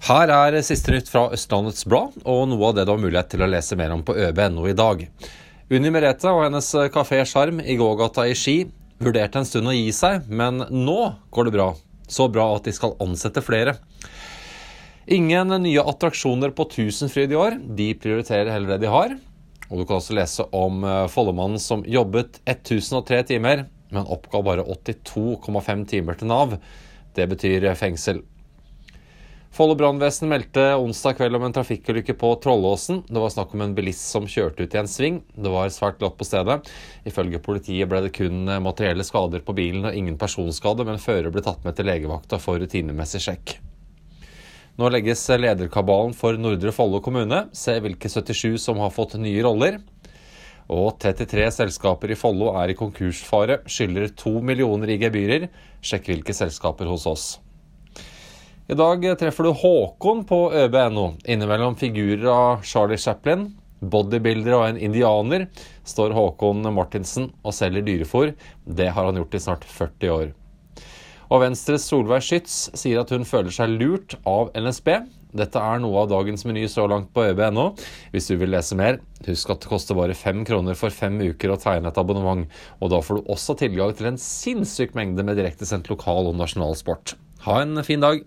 Her er siste nytt fra Østlandets Blad, og noe av det du har mulighet til å lese mer om på øb.no i dag. Unni Merete og hennes kafé Sjarm i gågata i Ski vurderte en stund å gi seg, men nå går det bra. Så bra at de skal ansette flere. Ingen nye attraksjoner på Tusenfryd i år. De prioriterer heller det de har. Og du kan også lese om eh, Follemannen som jobbet 1003 timer, men oppga bare 82,5 timer til Nav. Det betyr fengsel. Follo brannvesen meldte onsdag kveld om en trafikkulykke på Trollåsen. Det var snakk om en bilist som kjørte ut i en sving. Det var svært glatt på stedet. Ifølge politiet ble det kun materielle skader på bilen og ingen personskade, men fører ble tatt med til legevakta for rutinemessig sjekk. Nå legges lederkabalen for Nordre Follo kommune. Se hvilke 77 som har fått nye roller. Og 33 selskaper i Follo er i konkursfare, skylder 2 millioner i gebyrer. Sjekk hvilke selskaper hos oss. I dag treffer du Håkon på ØB.no. Innimellom figurer av Charlie Chaplin, bodybuildere og en indianer står Håkon Martinsen og selger dyrefôr. Det har han gjort i snart 40 år. Og Venstres Solveig Schytz sier at hun føler seg lurt av NSB. Dette er noe av dagens meny så langt på ØB.no. Hvis du vil lese mer, husk at det koster bare fem kroner for fem uker å tegne et abonnement. Og da får du også tilgang til en sinnssyk mengde med direktesendt lokal og nasjonal sport. Ha en fin dag.